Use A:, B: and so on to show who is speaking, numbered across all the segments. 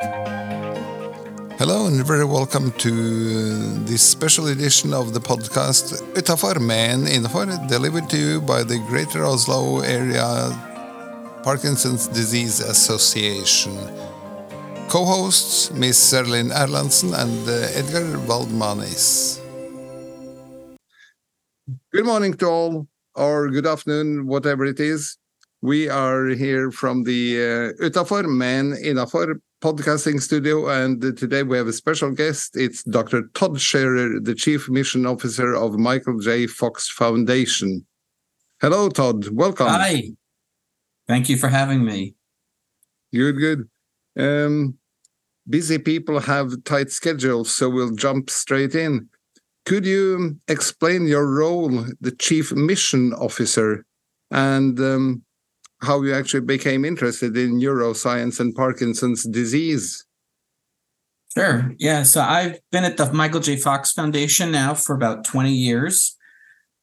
A: Hello and very welcome to this special edition of the podcast Uttafor men Innafor, delivered to you by the Greater Oslo Area Parkinson's Disease Association. Co-hosts Miss Serlin Erlandsen and uh, Edgar Waldmanis. Good morning to all, or good afternoon, whatever it is. We are here from the uh, Uttafor men Innafor podcasting studio, and today we have a special guest. It's Dr. Todd Sherer, the Chief Mission Officer of Michael J. Fox Foundation. Hello, Todd. Welcome.
B: Hi. Thank you for having me.
A: Good, good. Um, busy people have tight schedules, so we'll jump straight in. Could you explain your role, the Chief Mission Officer, and um, how you actually became interested in neuroscience and Parkinson's disease.
B: Sure. Yeah. So I've been at the Michael J. Fox Foundation now for about 20 years.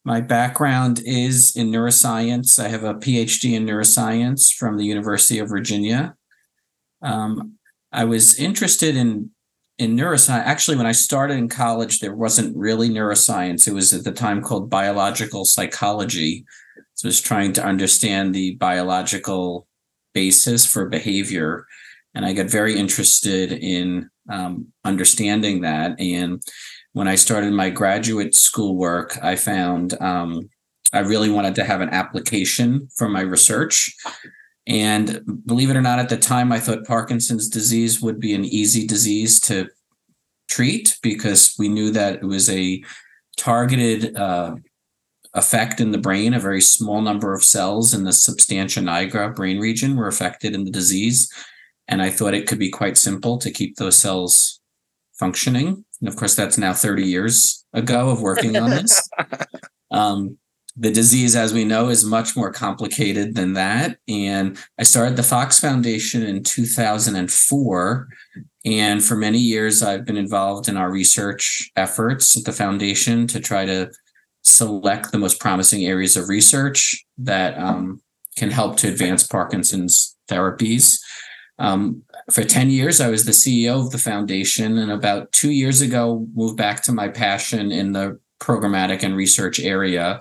B: My background is in neuroscience. I have a PhD in neuroscience from the University of Virginia. Um, I was interested in in neuroscience. Actually, when I started in college, there wasn't really neuroscience. It was at the time called biological psychology, so it's trying to understand the biological basis for behavior. And I got very interested in um, understanding that. And when I started my graduate school work, I found um, I really wanted to have an application for my research. And believe it or not, at the time, I thought Parkinson's disease would be an easy disease to treat because we knew that it was a targeted uh, effect in the brain. A very small number of cells in the substantia nigra brain region were affected in the disease. And I thought it could be quite simple to keep those cells functioning. And of course, that's now 30 years ago of working on this. Um, the disease, as we know, is much more complicated than that. And I started the Fox Foundation in 2004. And for many years, I've been involved in our research efforts at the foundation to try to select the most promising areas of research that um, can help to advance Parkinson's therapies. Um, for 10 years, I was the CEO of the foundation, and about two years ago, moved back to my passion in the programmatic and research area.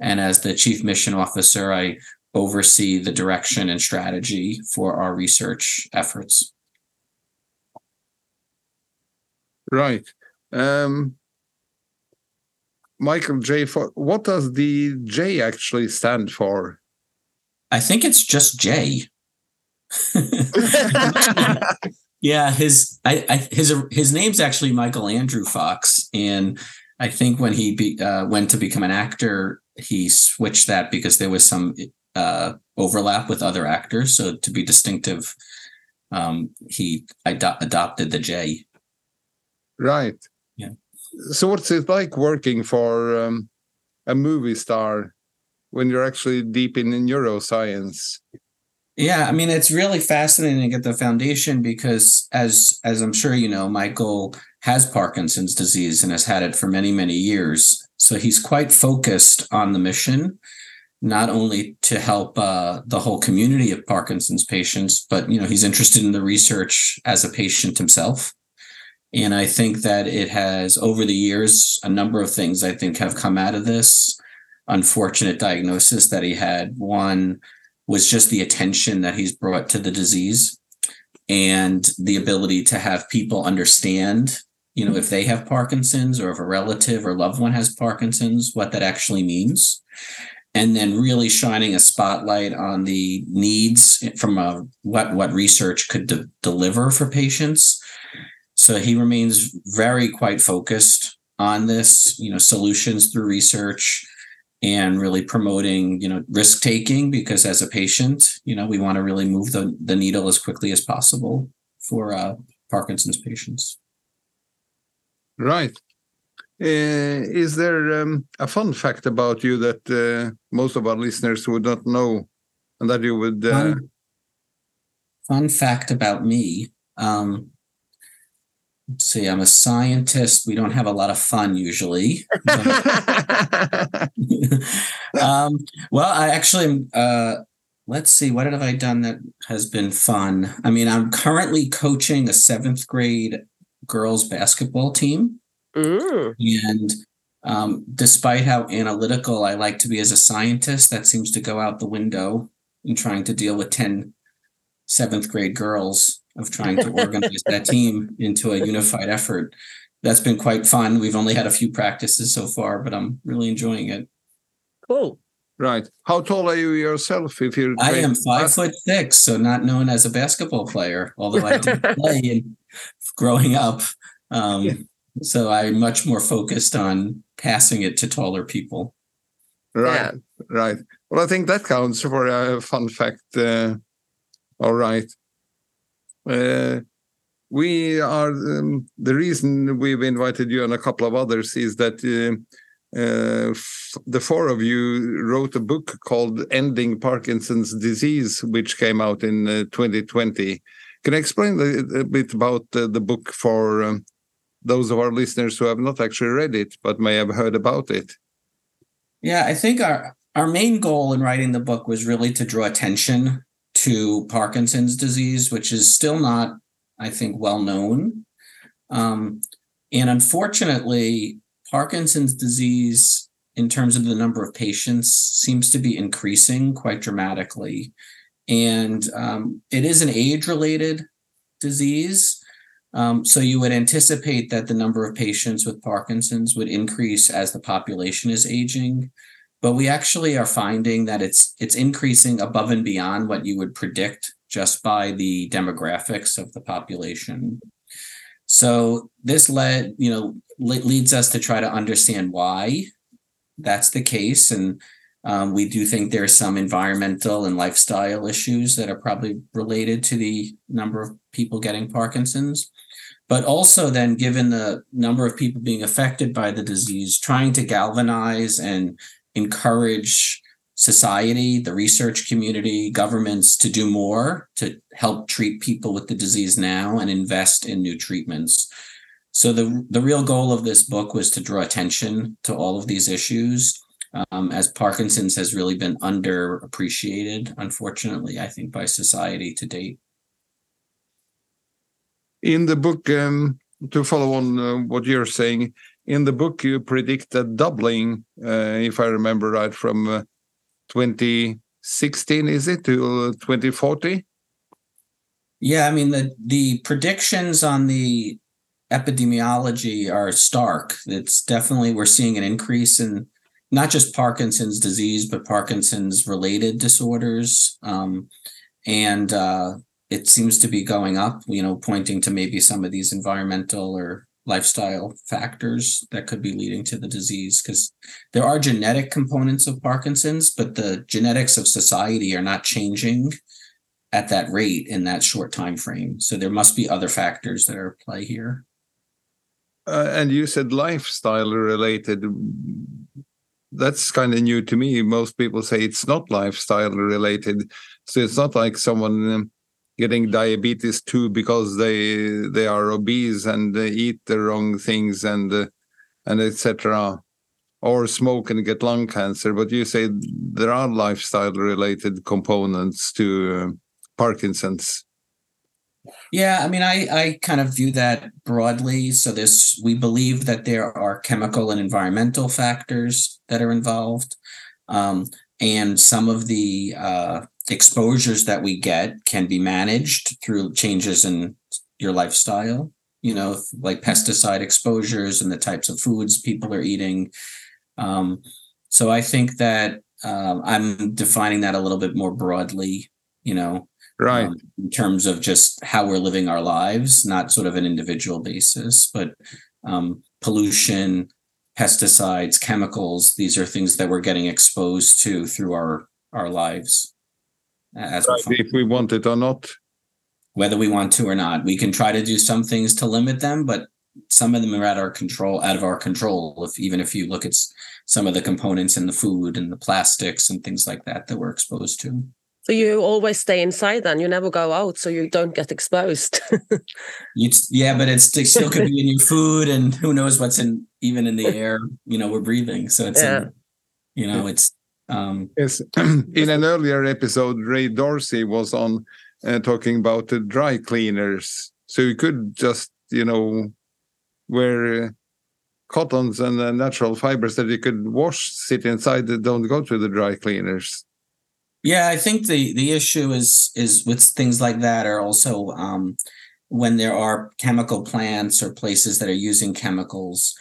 B: And as the chief mission officer, I oversee the direction and strategy for our research efforts.
A: Right. Um, Michael J. Fox, what does the J actually stand for?
B: I think it's just J. yeah, his I, I, his his name's actually Michael Andrew Fox, and I think when he be, uh, went to become an actor, he switched that because there was some uh, overlap with other actors. So to be distinctive, um, he ad- adopted the J.
A: Right so what's it like working for um, a movie star when you're actually deep in neuroscience?
B: Yeah, I mean it's really fascinating at the foundation because as as I'm sure you know, Michael has Parkinson's disease and has had it for many many years. So he's quite focused on the mission, not only to help uh, the whole community of Parkinson's patients, but you know he's interested in the research as a patient himself. And I think that it has, over the years, a number of things I think have come out of this unfortunate diagnosis that he had. One was just the attention that he's brought to the disease and the ability to have people understand, you know, if they have Parkinson's or if a relative or loved one has Parkinson's, what that actually means. And then really shining a spotlight on the needs from a, what what research could de- deliver for patients so he remains very quite focused on this, you know, solutions through research and really promoting, you know, risk taking because as a patient, you know, we want to really move the, the needle as quickly as possible for uh, Parkinson's patients.
A: Right. Uh, is there um, a fun fact about you that uh, most of our listeners would not know and that you would? Uh...
B: Fun, fun fact about me. Um, see, I'm a scientist. We don't have a lot of fun usually. um, well, I actually uh, let's see, what have I done that has been fun? I mean, I'm currently coaching a seventh grade girls basketball team.
C: Mm.
B: And um, despite how analytical I like to be as a scientist, that seems to go out the window in trying to deal with 10 seventh grade girls of trying to organize that team into a unified effort. That's been quite fun. We've only had a few practices so far, but I'm really enjoying it.
C: Cool.
A: Right. How tall are you yourself? If you're
B: I am five foot six, so not known as a basketball player, although I did play in growing up. Um,
A: Yeah.
B: So I'm much more focused on passing it to taller people.
A: Right.
C: Yeah.
A: Right. Well, I think that counts for a fun fact. Uh, all right. Uh, we are um, the reason we've invited you and a couple of others is that uh, uh, the four of you wrote a book called "Ending Parkinson's Disease," which came out in uh, 2020. Can you explain a, a bit about uh, the book for um, those of our listeners who have not actually read it but may have heard about it?
B: Yeah, I think our our main goal in writing the book was really to draw attention to Parkinson's disease, which is still not, I think, well known. Um, and unfortunately, Parkinson's disease, in terms of the number of patients, seems to be increasing quite dramatically. And um, it is an age related disease. Um, so you would anticipate that the number of patients with Parkinson's would increase as the population is aging, but we actually are finding that it's it's increasing above and beyond what you would predict just by the demographics of the population. So this led, you know, leads us to try to understand why that's the case, and um, we do think there's some environmental and lifestyle issues that are probably related to the number of people getting Parkinson's. But also, then, given the number of people being affected by the disease, trying to galvanize and encourage society, the research community, governments to do more to help treat people with the disease now and invest in new treatments. So the the real goal of this book was to draw attention to all of these issues um, as Parkinson's has really been underappreciated, unfortunately, I think, by society to date.
A: in the book um, to follow on uh, what you're saying in the book you predict a doubling uh, if i remember right from uh, 2016 is it to uh, 2040
B: Yeah, I mean the the predictions on the epidemiology are stark. It's definitely we're seeing an increase in not just Parkinson's disease, but Parkinson's related disorders. Um, and uh, it seems to be going up, you know, pointing to maybe some of these environmental or lifestyle factors that could be leading to the disease because there are genetic components of Parkinson's, but the genetics of society are not changing at that rate in that short time frame. So there must be other factors that are at play here.
A: uh, and you said lifestyle related that's kind of new to me most people say it's not lifestyle related so it's not like someone getting diabetes too because they they are obese and they eat the wrong things and uh, and etc or smoke and get lung cancer. But you say there are lifestyle related components to uh, parkinson's.
B: Yeah, I mean, I I kind of view that broadly. So this we believe that there are chemical and environmental factors that are involved, um, and some of the uh, exposures that we get can be managed through changes in your lifestyle. You know, like pesticide exposures and the types of foods people are eating. Um, so I think that um, I'm defining that a little bit more broadly. You know,
A: right
B: um, in terms of just how we're living our lives, not sort of an individual basis, but um, pollution, pesticides, chemicals. These are things that we're getting exposed to through our our lives. As we're
A: if we want it or not
B: whether we want to or not, we can try to do some things to limit them, but some of them are out of our control. Out of our control. If even if you look at some of the components in the food and the plastics and things like that that we're exposed to.
C: So you always stay inside then? You never go out so you don't get exposed.
B: Yeah, but it's it still could be in your food, and who knows what's in even in the air. You know, we're breathing, so it's
C: Yeah.
B: in, you know, it's Um,
A: Yes, in an earlier episode, Ray Dorsey was on uh, talking about the dry cleaners. So you could just, you know, wear uh, cottons and uh, natural fibers that you could wash, sit inside, that don't go to the dry cleaners.
B: Yeah, I think the the issue is is with things like that are also um, when there are chemical plants or places that are using chemicals.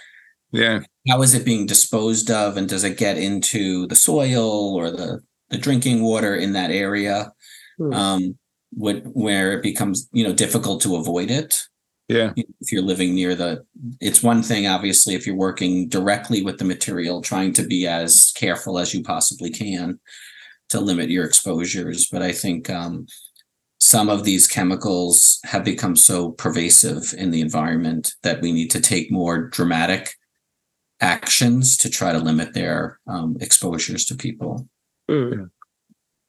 A: Yeah,
B: How is it being disposed of, and does it get into the soil or the the drinking water in that area?
C: Hmm.
B: Um, what where it becomes you know difficult to avoid it
A: yeah,
B: if you're living near the. It's one thing, obviously, if you're working directly with the material, trying to be as careful as you possibly can to limit your exposures. But I think um, some of these chemicals have become so pervasive in the environment that we need to take more dramatic actions to try to limit their um, exposures to people.
C: Mm.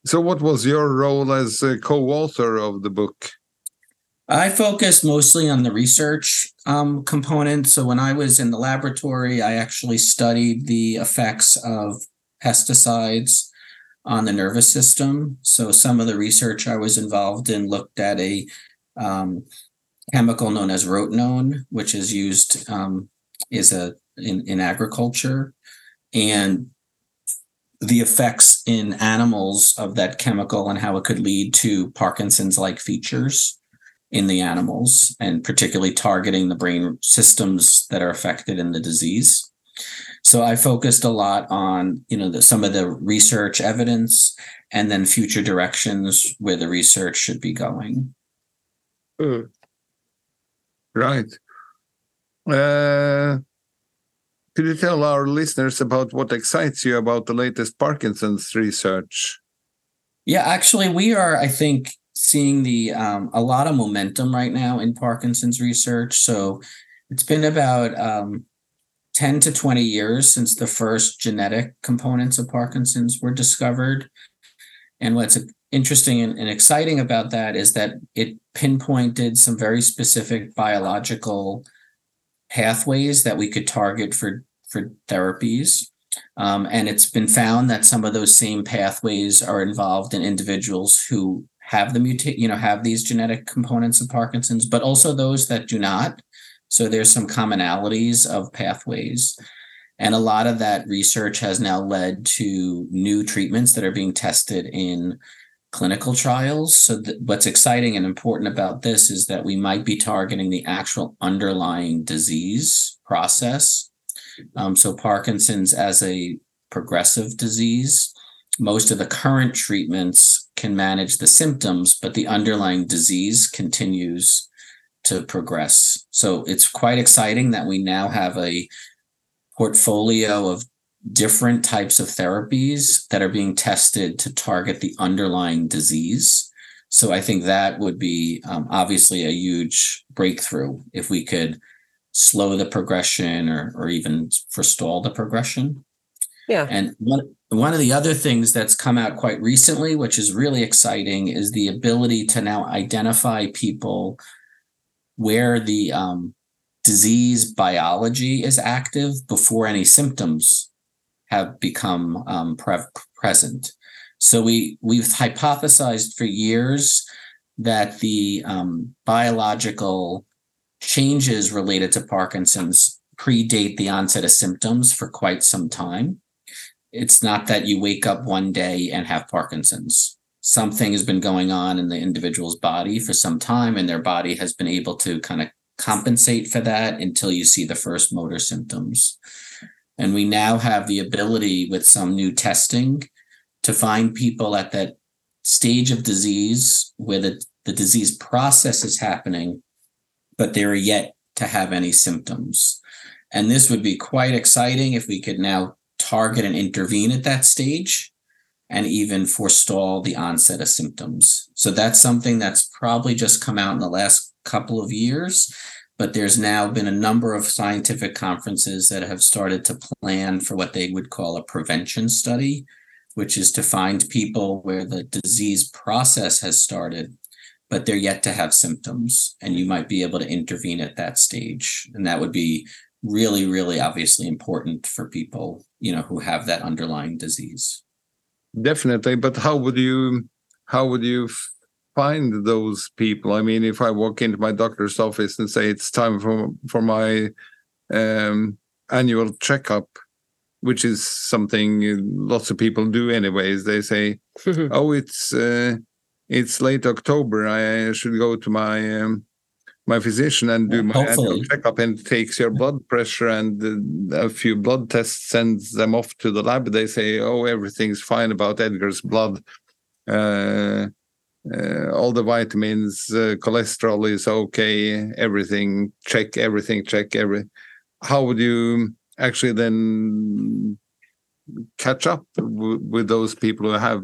A: So, what was your role as a co-author of the book?
B: I focused mostly on the research um, component. So when I was in the laboratory, I actually studied the effects of pesticides on the nervous system. So some of the research I was involved in looked at a um, chemical known as rotenone, which is used um, is a in, in agriculture, and the effects in animals of that chemical and how it could lead to Parkinson's-like features in the animals and particularly targeting the brain systems that are affected in the disease. So I focused a lot on, you know, the, some of the research evidence and then future directions where the research should be going.
C: Mm.
A: Right. Uh, could you tell our listeners about what excites you about the latest Parkinson's research?
B: Yeah, actually, we are, I think, seeing the um, a lot of momentum right now in Parkinson's research. So it's been about um, 10 to 20 years since the first genetic components of Parkinson's were discovered. And what's interesting and, and exciting about that is that it pinpointed some very specific biological pathways that we could target for, for therapies. Um, and it's been found that some of those same pathways are involved in individuals who have the mutate, you know, have these genetic components of Parkinson's, but also those that do not. So there's some commonalities of pathways. And a lot of that research has now led to new treatments that are being tested in clinical trials. So th- what's exciting and important about this is that we might be targeting the actual underlying disease process. Um, so Parkinson's as a progressive disease, most of the current treatments can manage the symptoms, but the underlying disease continues to progress. So it's quite exciting that we now have a portfolio of different types of therapies that are being tested to target the underlying disease. So I think that would be um, obviously a huge breakthrough if we could slow the progression or, or even forestall the progression.
C: Yeah.
B: And one one of the other things that's come out quite recently, which is really exciting, is the ability to now identify people where the um, disease biology is active before any symptoms have become um, pre- present. So we we've hypothesized for years that the um, biological changes related to Parkinson's predate the onset of symptoms for quite some time. It's not that you wake up one day and have Parkinson's. Something has been going on in the individual's body for some time, and their body has been able to kind of compensate for that until you see the first motor symptoms. And we now have the ability with some new testing to find people at that stage of disease where the, the disease process is happening, but they're yet to have any symptoms. And this would be quite exciting if we could now target and intervene at that stage and even forestall the onset of symptoms. So that's something that's probably just come out in the last couple of years. But there's now been a number of scientific conferences that have started to plan for what they would call a prevention study, which is to find people where the disease process has started, but they're yet to have symptoms. And you might be able to intervene at that stage. And that would be really, really obviously important for people, you know, who have that underlying disease.
A: definitely. But how would you how would you find those people? I mean, if I walk into my doctor's office and say it's time for for my um, annual checkup, which is something lots of people do anyways. They say, "Oh, it's uh, it's late October. I should go to my um, my physician and do my annual checkup and takes your blood pressure and a few blood tests, sends them off to the lab. They say, "Oh, everything's fine about Edgar's blood." Uh, uh, all the vitamins, uh, cholesterol is okay, everything check, everything check, every. How would you actually then catch up with those people who have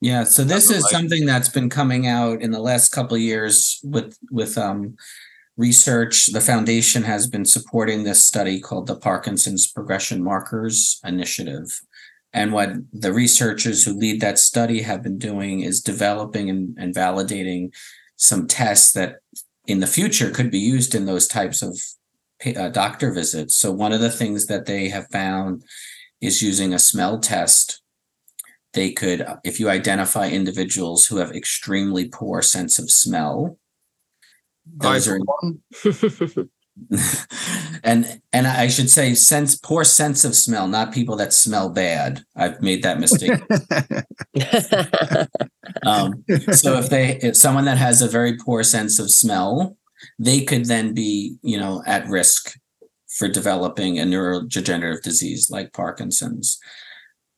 B: yeah so this is something that's been coming out in the last couple of years with with um, research the foundation has been supporting this study called the parkinson's progression markers initiative and what the researchers who lead that study have been doing is developing and, and validating some tests that in the future could be used in those types of uh, doctor visits. So one of the things that they have found is using a smell test. They could, if you identify individuals who have extremely poor sense of smell, those are and and I should say sense poor sense of smell, not people that smell bad. I've made that mistake. um, so if they if someone that has a very poor sense of smell, they could then be, you know, at risk for developing a neurodegenerative disease like Parkinson's.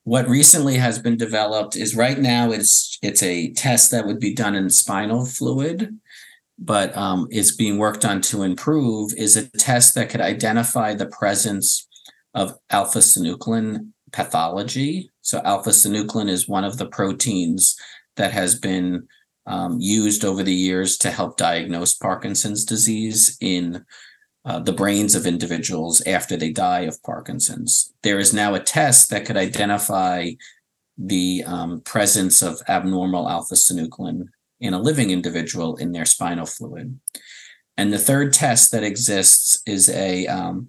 B: What recently has been developed is right now it's it's a test that would be done in spinal fluid, but um, is being worked on to improve is a test that could identify the presence of alpha synuclein pathology. So alpha synuclein is one of the proteins that has been um, used over the years to help diagnose Parkinson's disease in uh, the brains of individuals after they die of Parkinson's. There is now a test that could identify the um, presence of abnormal alpha synuclein in a living individual in their spinal fluid. And the third test that exists is a um,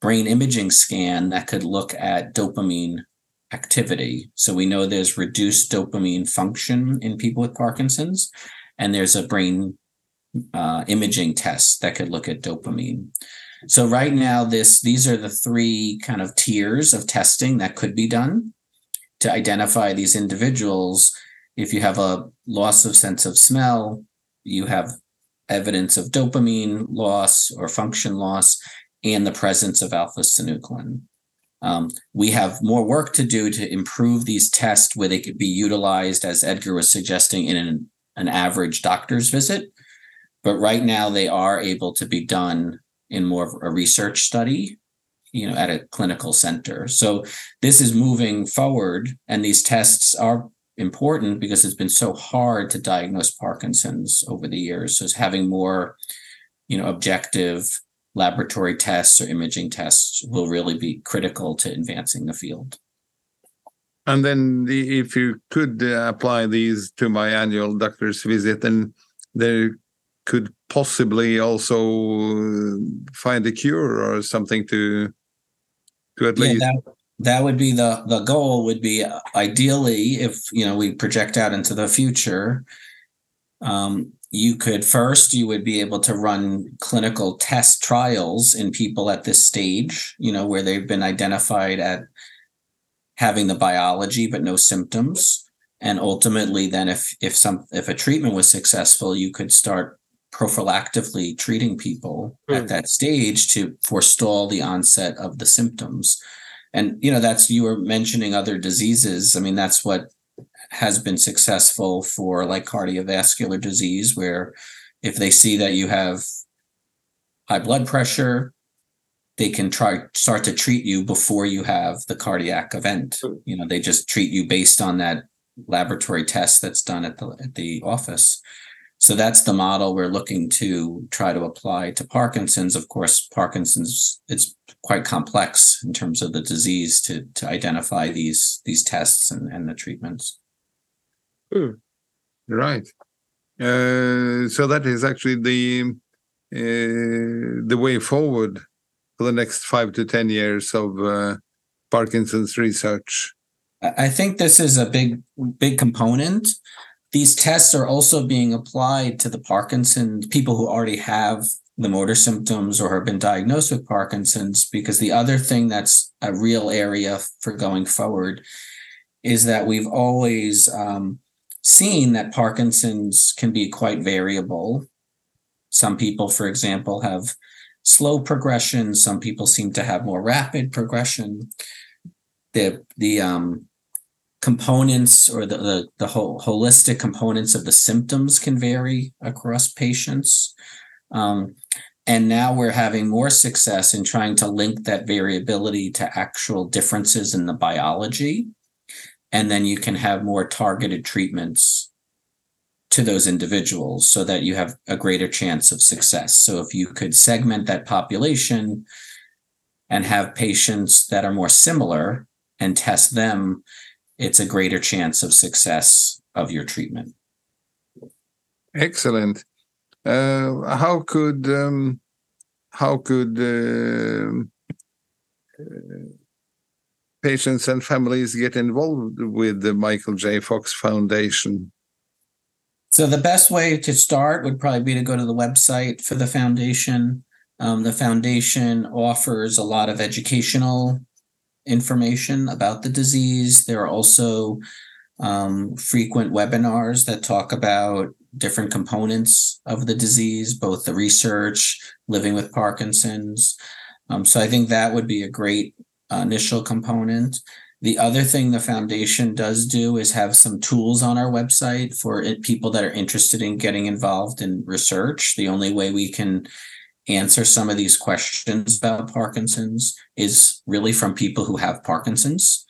B: brain imaging scan that could look at dopamine activity. So we know there's reduced dopamine function in people with Parkinson's, and there's a brain uh, imaging test that could look at dopamine. So right now, this these are the three kind of tiers of testing that could be done to identify these individuals. If you have a loss of sense of smell, you have evidence of dopamine loss or function loss, and the presence of alpha synuclein. Um, we have more work to do to improve these tests where they could be utilized, as Edgar was suggesting, in an, an average doctor's visit. But right now, they are able to be done in more of a research study, you know, at a clinical center. So this is moving forward, and these tests are important because it's been so hard to diagnose Parkinson's over the years. So it's having more, you know, objective laboratory tests or imaging tests will really be critical to advancing the field.
A: And then, the, if you could uh, apply these to my annual doctor's visit, then there could possibly also find a cure or something to to at yeah, least.
B: That, that would be the the goal. Would be uh, ideally if you know we project out into the future. Um, you could first you would be able to run clinical test trials in people at this stage you know where they've been identified at having the biology but no symptoms and ultimately then if if some if a treatment was successful you could start prophylactically treating people mm. at that stage to forestall the onset of the symptoms and you know that's you were mentioning other diseases i mean that's what has been successful for like cardiovascular disease, where if they see that you have high blood pressure, they can try start to treat you before you have the cardiac event. You know, they just treat you based on that laboratory test that's done at the at the office. So that's the model we're looking to try to apply to Parkinson's. Of course, Parkinson's it's quite complex in terms of the disease to to identify these these tests and, and the treatments.
A: Hmm. Right. Uh, so that is actually the uh, the way forward for the next five to ten years of uh, Parkinson's research.
B: I think this is a big, big component. These tests are also being applied to the Parkinson's people who already have the motor symptoms or have been diagnosed with Parkinson's, because the other thing that's a real area for going forward is that we've always um, seen that Parkinson's can be quite variable. Some people, for example, have slow progression. Some people seem to have more rapid progression. The the um, components or the, the, the whole holistic components of the symptoms can vary across patients. Um, and now we're having more success in trying to link that variability to actual differences in the biology. And then you can have more targeted treatments to those individuals so that you have a greater chance of success. So if you could segment that population and have patients that are more similar and test them it's a greater chance of success of your treatment.
A: Excellent. Uh, how could um, how could uh, patients and families get involved with the Michael J. Fox Foundation?
B: So the best way to start would probably be to go to the website for the foundation. Um, the foundation offers a lot of educational information about the disease. There are also um, frequent webinars that talk about different components of the disease, both the research, living with Parkinson's. Um, so I think that would be a great uh, initial component. The other thing the foundation does do is have some tools on our website for it, people that are interested in getting involved in research. The only way we can answer some of these questions about Parkinson's is really from people who have Parkinson's.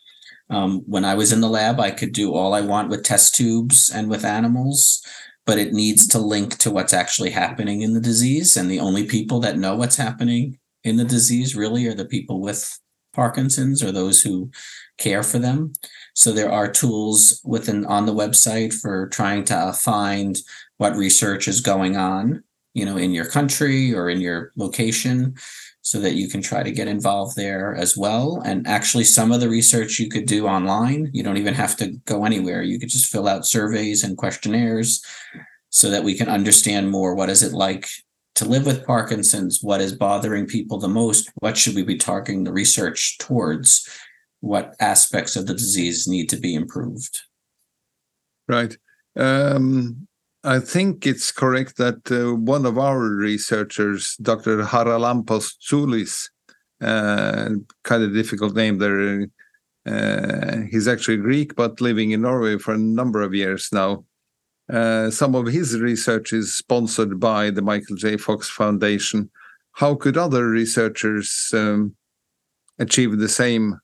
B: Um, when I was in the lab, I could do all I want with test tubes and with animals, but it needs to link to what's actually happening in the disease. And the only people that know what's happening in the disease really are the people with Parkinson's or those who care for them. So there are tools within on the website for trying to find what research is going on you know, in your country or in your location so that you can try to get involved there as well. And actually, some of the research you could do online. You don't even have to go anywhere. You could just fill out surveys and questionnaires so that we can understand more what is it like to live with Parkinson's? What is bothering people the most? What should we be targeting the research towards? What aspects of the disease need to be improved?
A: Right. Um, I think it's correct that uh, one of our researchers, Dr. Charalampos Tzoulis, uh, kind of difficult name there. Uh, he's actually Greek, but living in Norway for a number of years now. Uh, some of his research is sponsored by the Michael J. Fox Foundation. How could other researchers um, achieve the same?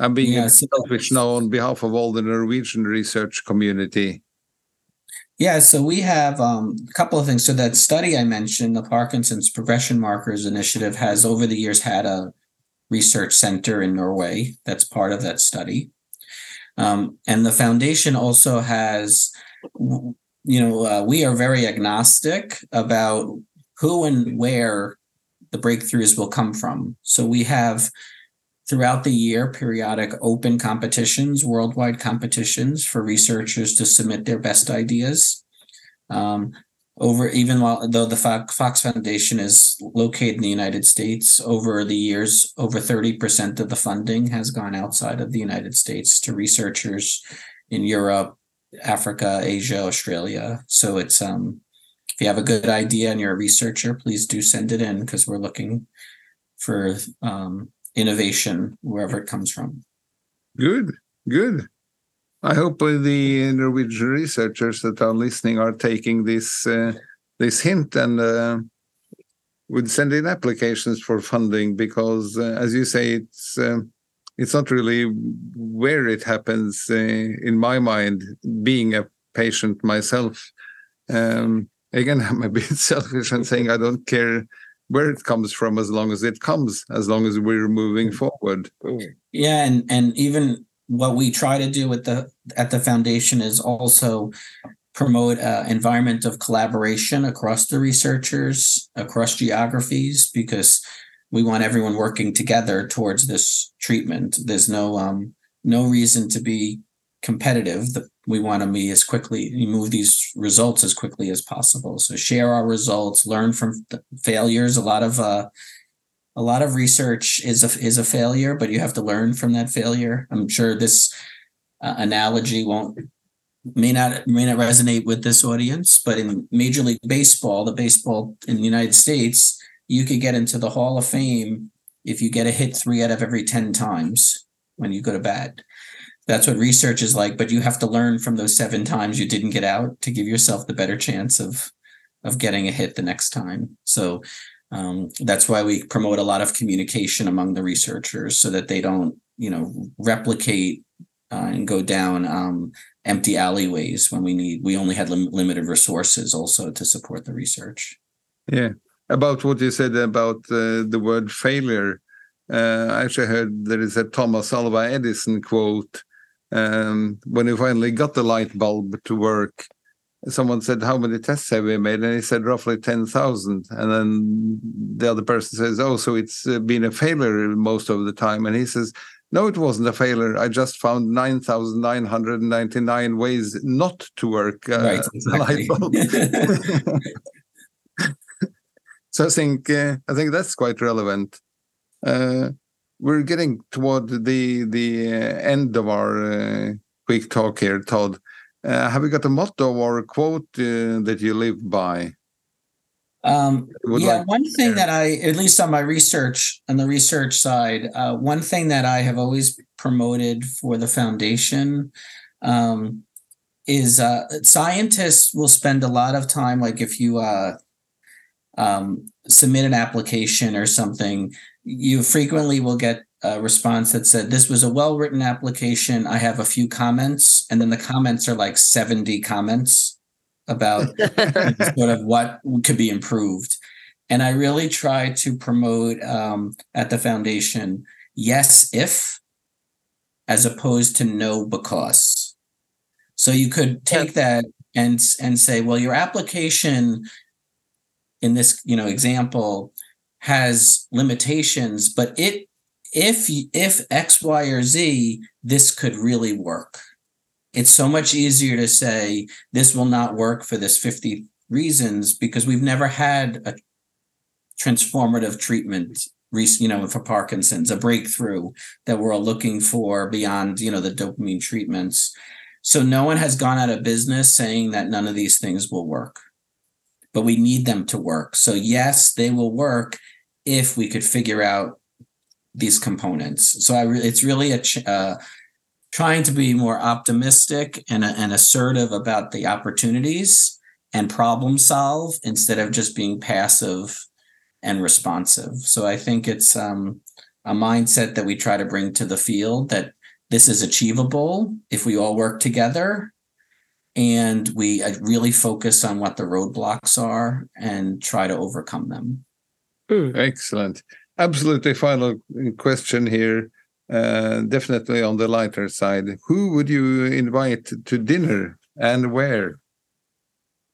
A: I'm being yeah, selfish now on behalf of all the Norwegian research community.
B: Yeah, so we have um, a couple of things. So that study I mentioned, the Parkinson's Progression Markers Initiative, has over the years had a research center in Norway that's part of that study. Um, and the foundation also has, you know, uh, we are very agnostic about who and where the breakthroughs will come from. So we have throughout the year periodic open competitions, worldwide competitions for researchers to submit their best ideas. Um, over even while though the Fox Foundation is located in the United States, over the years, over 30% of the funding has gone outside of the United States to researchers in Europe, Africa, Asia, Australia. So it's um if you have a good idea and you're a researcher, please do send it in because we're looking for um, innovation wherever it comes from.
A: Good, good. I hope the Norwegian researchers that are listening are taking this uh, this hint and uh, would send in applications for funding because, uh, as you say, it's uh, it's not really where it happens. Uh, in my mind, being a patient myself, um, again, I'm a bit selfish and saying I don't care where it comes from as long as it comes as long as we're moving mm. forward
B: yeah and and even what we try to do with the at the foundation is also promote an environment of collaboration across the researchers across geographies because we want everyone working together towards this treatment there's no um no reason to be competitive. The, we want to be as quickly move these results as quickly as possible. So share our results, learn from failures. A lot of uh, a lot of research is a is a failure, but you have to learn from that failure. I'm sure this uh, analogy won't may not may not resonate with this audience, but in Major League Baseball, the baseball in the United States, you could get into the Hall of Fame if you get a hit three out of every 10 times when you go to bat. That's what research is like, but you have to learn from those seven times you didn't get out to give yourself the better chance of of getting a hit the next time. So um, that's why we promote a lot of communication among the researchers so that they don't, you know, replicate uh, and go down um, empty alleyways when we need. We only had lim- limited resources also to support the research.
A: Yeah, about what you said about uh, the word failure. Uh, I actually heard there is a Thomas Alva Edison quote um, when he finally got the light bulb to work, someone said, How many tests have we made? And he said, Roughly 10,000. And then the other person says, Oh, so it's been a failure most of the time. And he says, No, it wasn't a failure. I just found 9,999 ways not to work uh,
B: right, exactly.
A: light bulb. so I think, uh, I think that's quite relevant. Uh, we're getting toward the the uh, end of our uh, quick talk here, Todd. Uh, have you got a motto or a quote uh, that you live by?
B: Um, yeah, like one thing that I, at least on my research, on the research side, uh, one thing that I have always promoted for the foundation um, is uh, scientists will spend a lot of time, like if you um, submit an application or something, you frequently will get a response that said, This was a well written application. I have a few comments. And then the comments are like 70 comments about sort of what could be improved. And I really try to promote um, at the foundation yes, if, as opposed to no, because. So you could take that and and say, well, your application in this you know example has limitations, but it if if X, Y, or Z, this could really work. It's so much easier to say this will not work for this 50 reasons because we've never had a transformative treatment you know for parkinson's a breakthrough that we're all looking for beyond you know the dopamine treatments so no one has gone out of business saying that none of these things will work but we need them to work so yes they will work if we could figure out these components. So I re- it's really a ch- uh, trying to be more optimistic and, and assertive about the opportunities and problem solve instead of just being passive and responsive. So I think it's um, a mindset that we try to bring to the field that this is achievable if we all work together and we uh, really focus on what the roadblocks are and try to overcome them.
A: Mm. Excellent. Absolutely final question here. Uh, definitely on the lighter side. Who would you invite to dinner and where?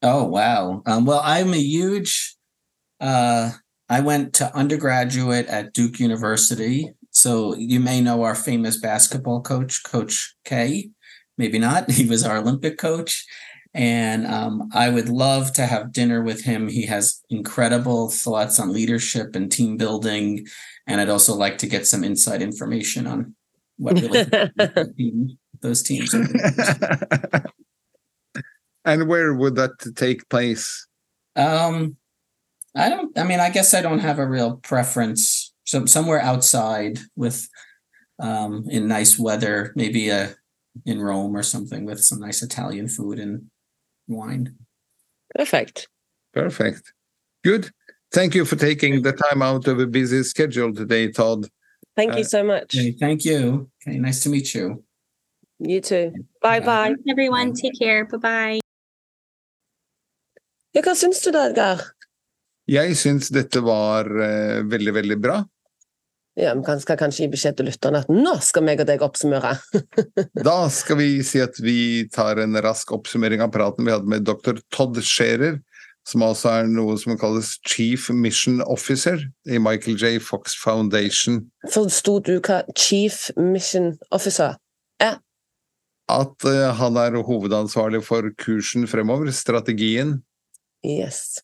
B: Oh, wow. Um, well, I'm a huge, uh, I went to undergraduate at Duke University. So you may know our famous basketball coach, Coach K. Maybe not. He was our Olympic coach. And um, I would love to have dinner with him. He has incredible thoughts on leadership and team building. And I'd also like to get some inside information on what really those teams are.
A: and where would that take place?
B: Um, I don't, I mean, I guess I don't have a real preference. So somewhere outside with um, in nice weather, maybe a in Rome or something with some nice Italian food and wine.
C: Perfect.
A: Perfect. Good. Thank you for taking the time out of a busy schedule today, Todd.
C: Thank you uh, so much.
B: Okay, thank you. Okay, nice to meet you.
C: You too. Bye bye.
D: Everyone, take care. Bye bye.
C: Ja, hva syns du da, Edgar?
A: Jeg syns dette var uh, veldig, veldig bra.
C: Ja, Vi skal kanskje gi beskjed til lytterne at nå skal meg og deg oppsummere.
A: da skal vi si at vi tar en rask oppsummering av praten vi hadde med dr. Todd Scherer, som altså er noe som kalles Chief Mission Officer i Michael J. Fox Foundation.
C: Forsto du hva Chief Mission Officer er?
A: at uh, han er hovedansvarlig for kursen fremover, strategien,
C: Yes.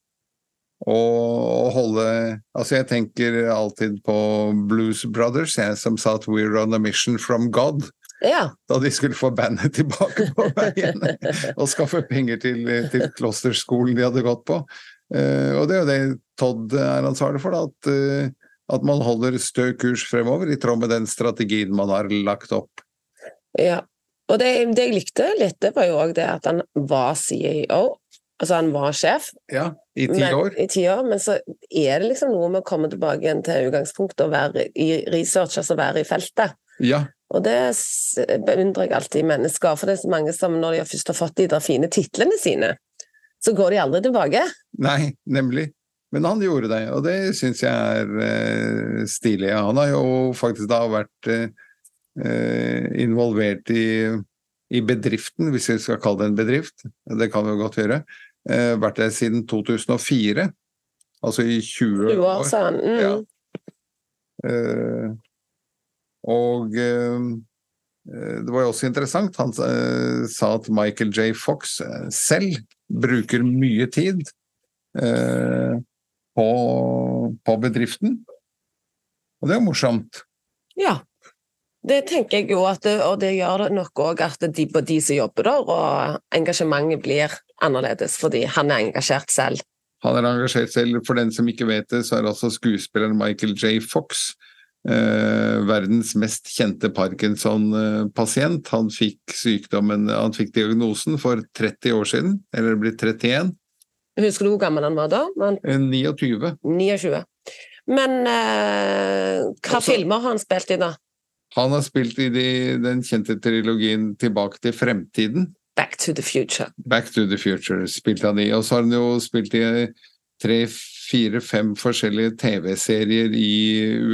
A: Og holde Altså, jeg tenker alltid på Blues Brothers, jeg, som sa at 'we're on a mission from God'.
C: Ja.
A: Da de skulle få bandet tilbake på veien og skaffe penger til, til klosterskolen de hadde gått på. Uh, og det er jo det Todd er ansvarlig for, da, at, uh, at man holder stø kurs fremover i tråd med den strategien man har lagt opp.
C: ja. Og det, det jeg likte litt, det var jo òg det at han var CEO. Altså han var sjef
A: Ja, i ti
C: men,
A: år.
C: i ti år, men så er det liksom noe med å komme tilbake igjen til utgangspunktet og være i research, altså være i feltet.
A: Ja,
C: Og det beundrer jeg alltid i mennesker, for det er så mange som når de først har fått de der fine titlene sine, så går de aldri tilbake.
A: nei, nemlig. Men han gjorde det, og det syns jeg er eh, stilig. Han har jo faktisk da vært eh, eh, involvert i, i bedriften, hvis vi skal kalle det en bedrift. Det kan vi jo godt gjøre. Eh, vært der siden 2004. Altså i 20
C: 20 år,
A: år.
C: sa. Mm.
A: Ja. Eh, og eh, det var jo også interessant, han sa at Michael J. Fox selv bruker mye tid eh, på, på bedriften. Og det er morsomt.
C: Ja. Det tenker jeg jo, at og det gjør det nok òg at de, de som jobber der, og engasjementet blir annerledes fordi han er engasjert selv.
A: Han er engasjert selv. For den som ikke vet det, så er altså skuespilleren Michael J. Fox eh, verdens mest kjente Parkinson-pasient. Han fikk sykdommen, han fikk diagnosen for 30 år siden, eller det blir 31.
C: Husker du hvor gammel han var da? Men...
A: Eh, 29.
C: 29. Men eh, hva
A: Også-
C: filmer har han spilt i, da?
A: Han har spilt i de, den kjente trilogien Tilbake til fremtiden.
C: Back to the Future.
A: Back to the Future spilte han i. Og så har han jo spilt i tre, fire, fem forskjellige TV-serier i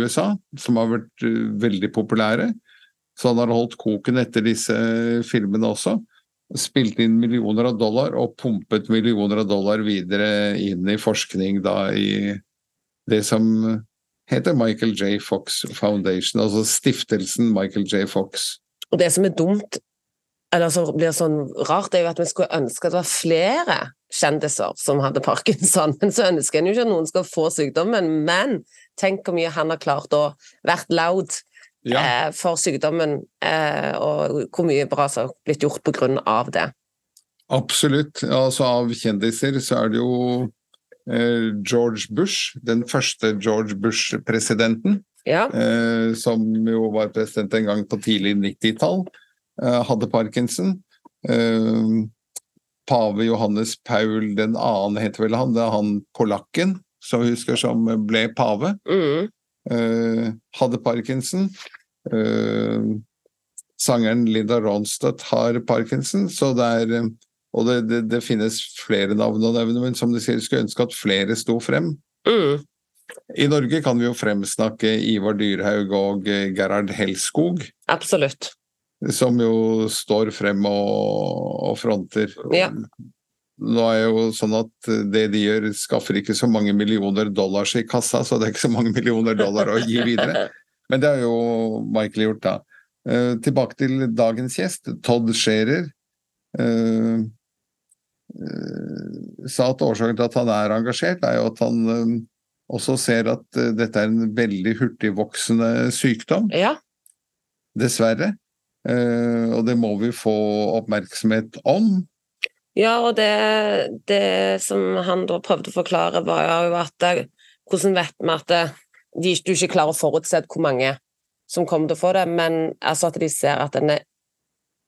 A: USA, som har vært eh, veldig populære. Så han har holdt koken etter disse filmene også. Spilt inn millioner av dollar og pumpet millioner av dollar videre inn i forskning da i det som heter Michael J. Fox Foundation, altså stiftelsen Michael J. Fox.
C: Og det som er dumt, eller som blir sånn rart, er jo at vi skulle ønske at det var flere kjendiser som hadde parkinson, men så ønsker en jo ikke at noen skal få sykdommen. Men tenk hvor mye han har klart å vært loud eh, for sykdommen, eh, og hvor mye bra som har blitt gjort på grunn av det.
A: Absolutt. Altså av kjendiser så er det jo George Bush, den første George Bush-presidenten,
C: Ja,
A: eh, som jo var president en gang på tidlig 90-tall, eh, hadde parkinson. Eh, pave Johannes Paul den annen heter vel han, det er han polakken som husker som ble pave,
C: mm.
A: eh, hadde parkinson. Eh, sangeren Linda Ronstadt har parkinson, så det er eh, Og det, det, det finnes flere navn og nevne, men som du sier, skulle ønske at flere sto frem.
C: Mm.
A: I Norge kan vi jo fremsnakke Ivar Dyrhaug og eh, Gerhard Helskog,
C: absolutt.
A: som jo står frem og, og fronter.
C: Ja.
A: Nå er jo sånn at det de gjør, skaffer ikke så mange millioner dollars i kassa, så det er ikke så mange millioner dollar å gi videre. Men det har jo Michael gjort, da. Eh, tilbake til dagens gjest, Todd Scherer. eh, eh, sa at årsaken til at han er engasjert, er jo at han eh, også ser at eh, dette er en veldig hurtigvoksende sykdom,
C: Ja,
A: dessverre. Eh, og det må vi få oppmerksomhet om.
C: Ja, og det, det som han da prøvde å forklare, var jo at det, hvordan vet vi at de, du ikke klarer å forutse hvor mange som kommer til å få det, men altså at de ser at den er,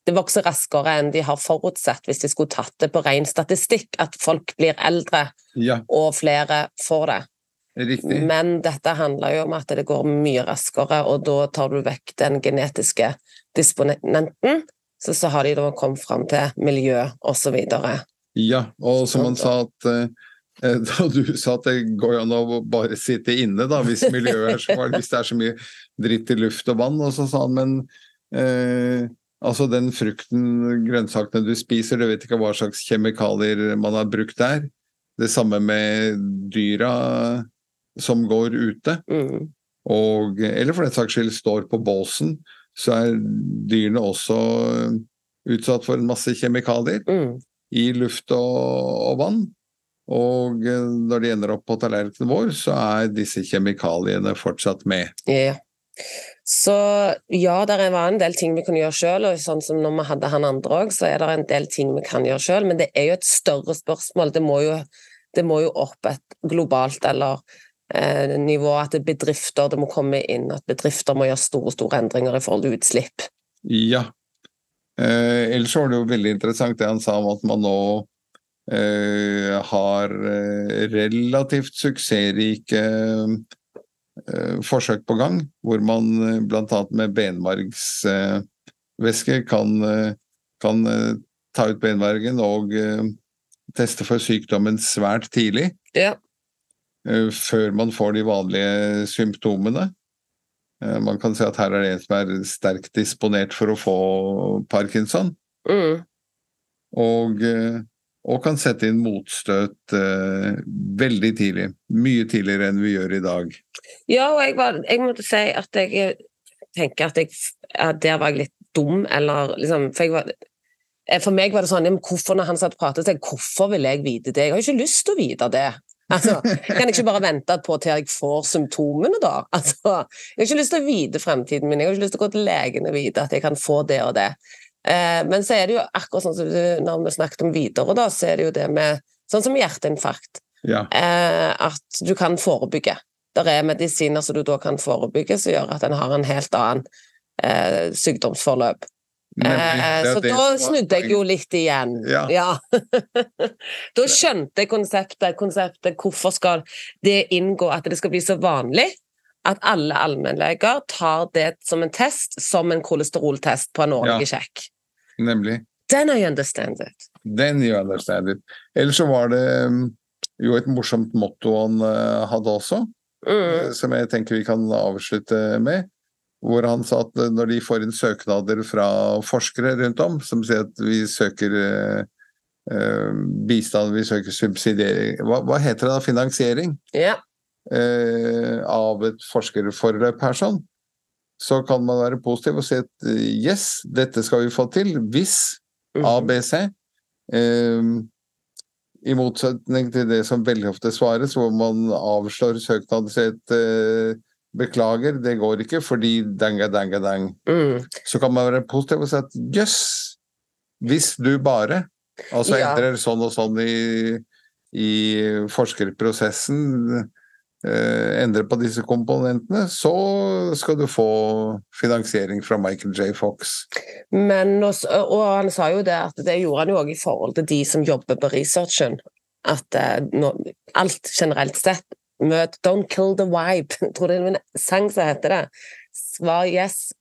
C: det vokser raskere enn de har forutsett hvis de skulle tatt det på ren statistikk, at folk blir eldre
A: Ja,
C: og flere får det.
A: riktig.
C: Men dette handler jo om at det går mye raskere, og da tar du vekk den genetiske disponenten. Så, så har de da kommet fram til miljø osv.
A: Ja, og som han sa at eh, da du sa at det går an å bare sitte inne da, hvis miljøet er så hvis det er så mye dritt i luft og vann, og så sa han, men eh, altså den frukten, grønnsakene du spiser, du vet ikke hva slags kjemikalier man har brukt der. Det samme med dyra som går ute,
C: Mm.
A: og, eller for den saks skyld står på båsen, så er dyrene også utsatt for en masse kjemikalier
C: Mm.
A: i luft og, og vann. Og eh, når de ender opp på tallerkenen vår, så er disse kjemikaliene fortsatt med.
C: Ja. Så ja, det var en del ting vi kunne gjøre sjøl, og sånn som når vi hadde han andre òg, så er det en del ting vi kan gjøre sjøl, men det er jo et større spørsmål. Det må jo, det må jo opp et globalt eller eh, nivå at er bedrifter det må komme inn, at bedrifter må gjøre store, store endringer i forhold til utslipp.
A: Ja. Eh, ellers var det jo veldig interessant det han sa om at man nå eh, har eh, relativt suksessrike forsøk på gang, hvor man eh, bl.a. med benmargsvæske kan, eh, kan eh, ta ut benmargen og eh, teste for sykdommen svært tidlig,
C: Ja.
A: eh, før man får de vanlige symptomene. Eh, Man kan si at her er det en som er sterkt disponert for å få parkinson,
C: Mm.
A: og, eh, og kan sette inn motstøt eh, veldig tidlig. Mye tidligere enn vi gjør i dag.
C: Ja, og jeg, var, jeg måtte si at jeg tenker at, jeg, at der var jeg litt dum, eller liksom For, var, eh, for meg var det sånn hvorfor når han satt og pratet, så jeg, hvorfor vil jeg vite det? Jeg har jo ikke lyst til å vite det. Altså, jeg ikke bare vente på til jeg får symptomene, da. Altså, jeg har ikke lyst til å vite fremtiden min, jeg har ikke lyst til å gå til legen og vite at jeg kan få det og det. Eh, men så er det jo akkurat sånn som du, når vi snakket om videre, da, så er det jo det med Sånn som hjerteinfarkt.
A: Ja,
C: eh, at du kan forebygge. Det er medisiner som du da kan forebygge, som gjør at en har en helt annen eh, sykdomsforløp. Eh, så da snudde jeg jo litt igjen.
A: Ja.
C: da skjønte jeg konseptet, konseptet. Hvorfor skal det inngå at det skal bli så vanlig at alle allmennleger tar det som en test, som en kolesteroltest på en årlig sjekk?
A: Nemlig.
C: Then I understand it.
A: Then you understand it. Ellers så var det mm, jo et morsomt motto han eh, hadde også,
C: Mm.
A: eh, som jeg tenker vi kan avslutte med. Hvor han sa at eh, når de får inn søknader fra forskere rundt om, som sier at vi søker bistand, vi søker subsidiering hva, hva heter det da? Finansiering?
C: Ja.
A: Eh, av et forskerforløp her sånn, så kan man være positiv og si at eh, yes, dette skal vi få til hvis
C: Mhm.
A: ABC. Eh, I motsetning til det som veldig ofte svares, hvor man avslår søknaden sin eh, Beklager, det går ikke fordi danga, danga, dang.
C: Mm.
A: Så kan man være positiv og si at jøss, hvis du bare Altså
C: Ja.
A: endrer sånn og sånn i, i forskerprosessen, eh, endrer på disse komponentene, så skal du få finansiering fra Michael J. Fox.
C: Men, også, og han sa jo det at det gjorde han jo òg i forhold til de som jobber på researchen. At eh, nå, alt generelt sett møt Don't kill the vibe. Jeg tror det er en sang som heter det. Svar yes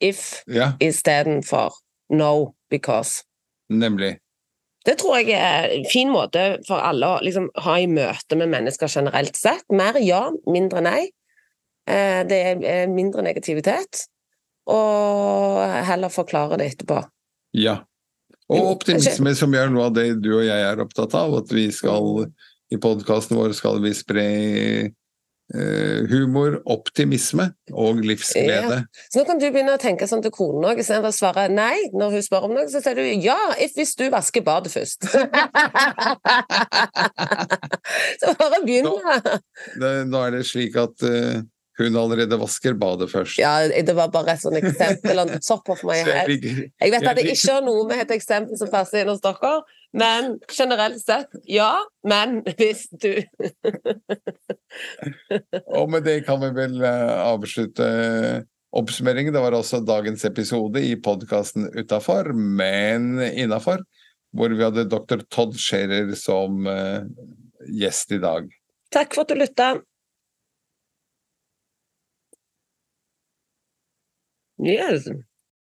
C: if
A: Ja,
C: istedenfor no because.
A: nemlig.
C: Det tror jeg er en fin måte for alle å liksom, ha i møte med mennesker generelt sett. Mer ja, mindre nei. Eh, det er eh, mindre negativitet. Og heller forklare det etterpå.
A: Ja. Og optimisme, som er noe av det du og jeg er opptatt av. At vi skal i podkasten vår skal vi spre humor, optimisme og livsglede.
C: Så nå kan du begynne å tenke sånn til konen òg, istedenfor å svare nei når hun spør om noe, så sier du ja, if, hvis du vasker badet først. så bare begynn,
A: Det, nå er det slik at uh, hun allerede vasker badet først.
C: Ja, det var bare et sånt eksempel on the top of
A: jeg
C: vet at det ikke har noe med et eksempel som passer inn hos dere, men generelt sett, ja, men hvis du
A: Og med det kan vi vel eh, avslutte oppsummeringen. Det var også dagens episode i podkasten Utafor, men innafor, hvor vi hadde dr. Todd Scherer som eh, gjest i dag.
C: Takk for at du lytta. Yes.